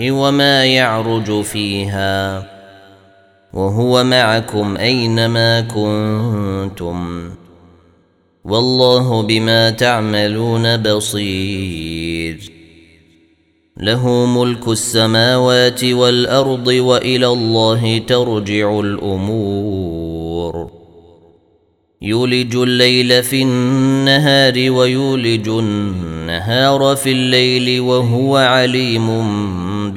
وما يعرج فيها. وهو معكم أينما كنتم. والله بما تعملون بصير. له ملك السماوات والأرض وإلى الله ترجع الأمور. يولج الليل في النهار ويولج النهار في الليل وهو عليم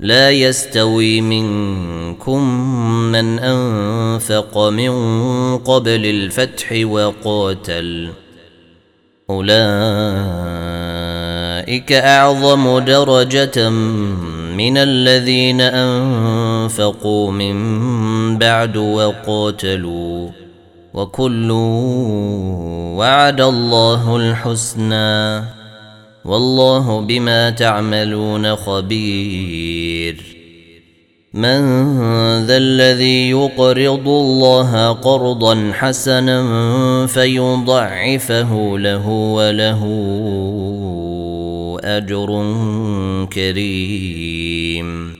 لا يستوي منكم من أنفق من قبل الفتح وقاتل. أولئك أعظم درجة من الذين أنفقوا من بعد وقاتلوا. وكل وعد الله الحسنى. والله بما تعملون خبير. من ذا الذي يقرض الله قرضا حسنا فيضعفه له وله أجر كريم.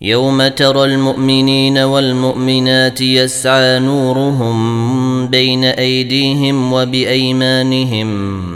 يوم ترى المؤمنين والمؤمنات يسعى نورهم بين أيديهم وبأيمانهم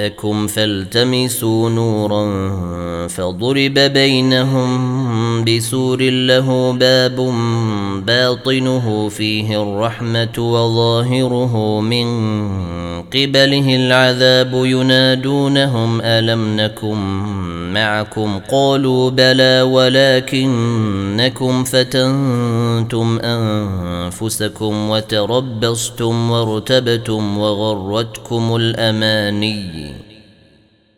وراءكم فالتمسوا نورا فضرب بينهم بسور له باب باطنه فيه الرحمة وظاهره من قبله العذاب ينادونهم ألم نكن معكم قالوا بلى ولكنكم فتنتم أنفسكم وتربصتم وارتبتم وغرتكم الأماني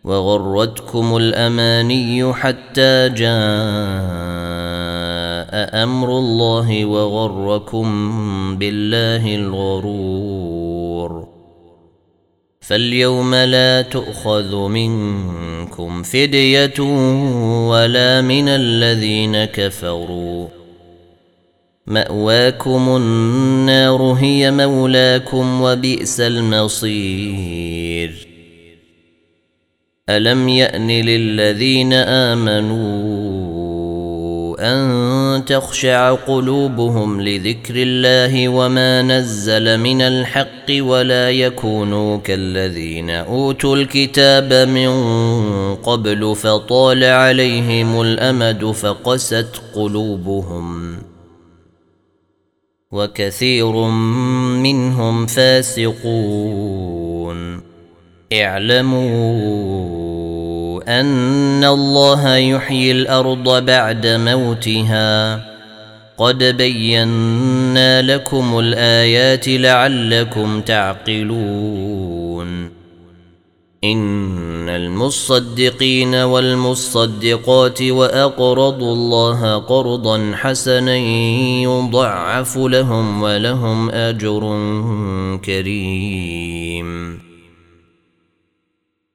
وغرتكم الأماني حتى جاء أمر الله وغركم بالله الغرور. فاليوم لا تؤخذ منكم فدية ولا من الذين كفروا. مأواكم النار هي مولاكم وبئس المصير. ألم يأن للذين آمنوا أن تخشع قلوبهم لذكر الله وما نزل من الحق ولا يكونوا كالذين أوتوا الكتاب من قبل فطال عليهم الأمد فقست قلوبهم وكثير منهم فاسقون اعلموا أن الله يحيي الأرض بعد موتها. قد بينا لكم الآيات لعلكم تعقلون. إن المصدقين والمصدقات وأقرضوا الله قرضا حسنا يضعف لهم ولهم أجر كريم.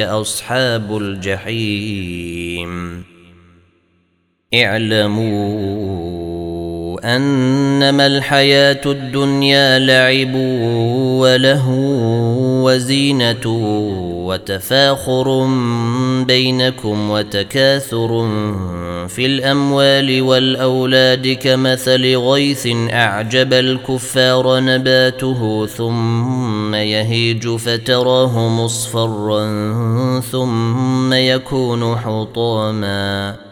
أصحاب الجحيم. اعلموا أنما الحياة الدنيا لعب ولهو وزينة وتفاخر بينكم وتكاثر في الأموال والأولاد كمثل غيث أعجب الكفار نباته ثم يهيج فتراه مصفرا ثم يكون حطاما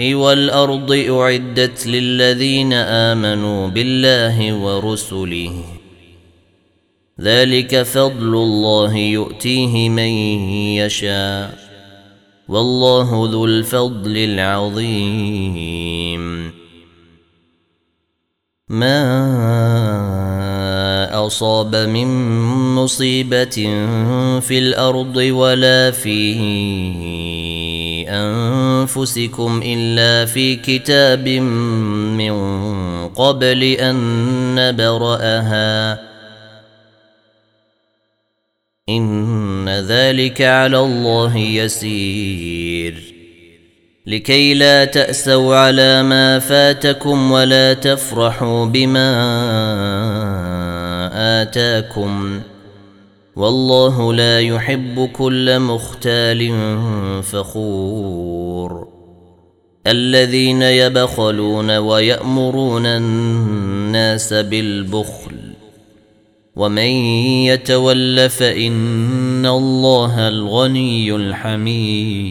والأرض أعدت للذين آمنوا بالله ورسله. ذلك فضل الله يؤتيه من يشاء. والله ذو الفضل العظيم. ما أصاب من مصيبة في الأرض ولا في أنفسكم إلا في كتاب من قبل أن نبرأها. إن ذلك على الله يسير. لكي لا تأسوا على ما فاتكم ولا تفرحوا بما آتاكم. والله لا يحب كل مختال فخور. الذين يبخلون ويأمرون الناس بالبخل. ومن يتول فإن الله الغني الحميد.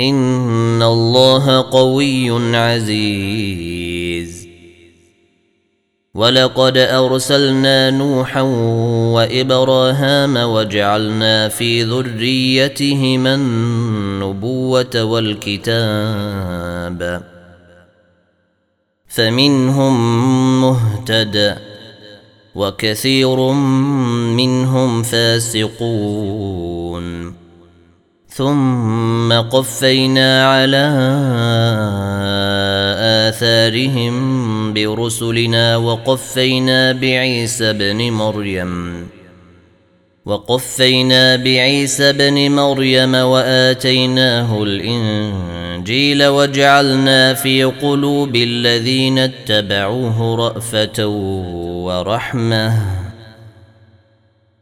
ان الله قوي عزيز. ولقد ارسلنا نوحا وابراهام وجعلنا في ذريتهما النبوه والكتاب. فمنهم مهتد وكثير منهم فاسقون. ثم قفينا على آثارهم برسلنا وقفينا بعيسى بن مريم وقفينا بعيسى بن مريم وآتيناه الإنجيل وجعلنا في قلوب الذين اتبعوه رأفة ورحمة.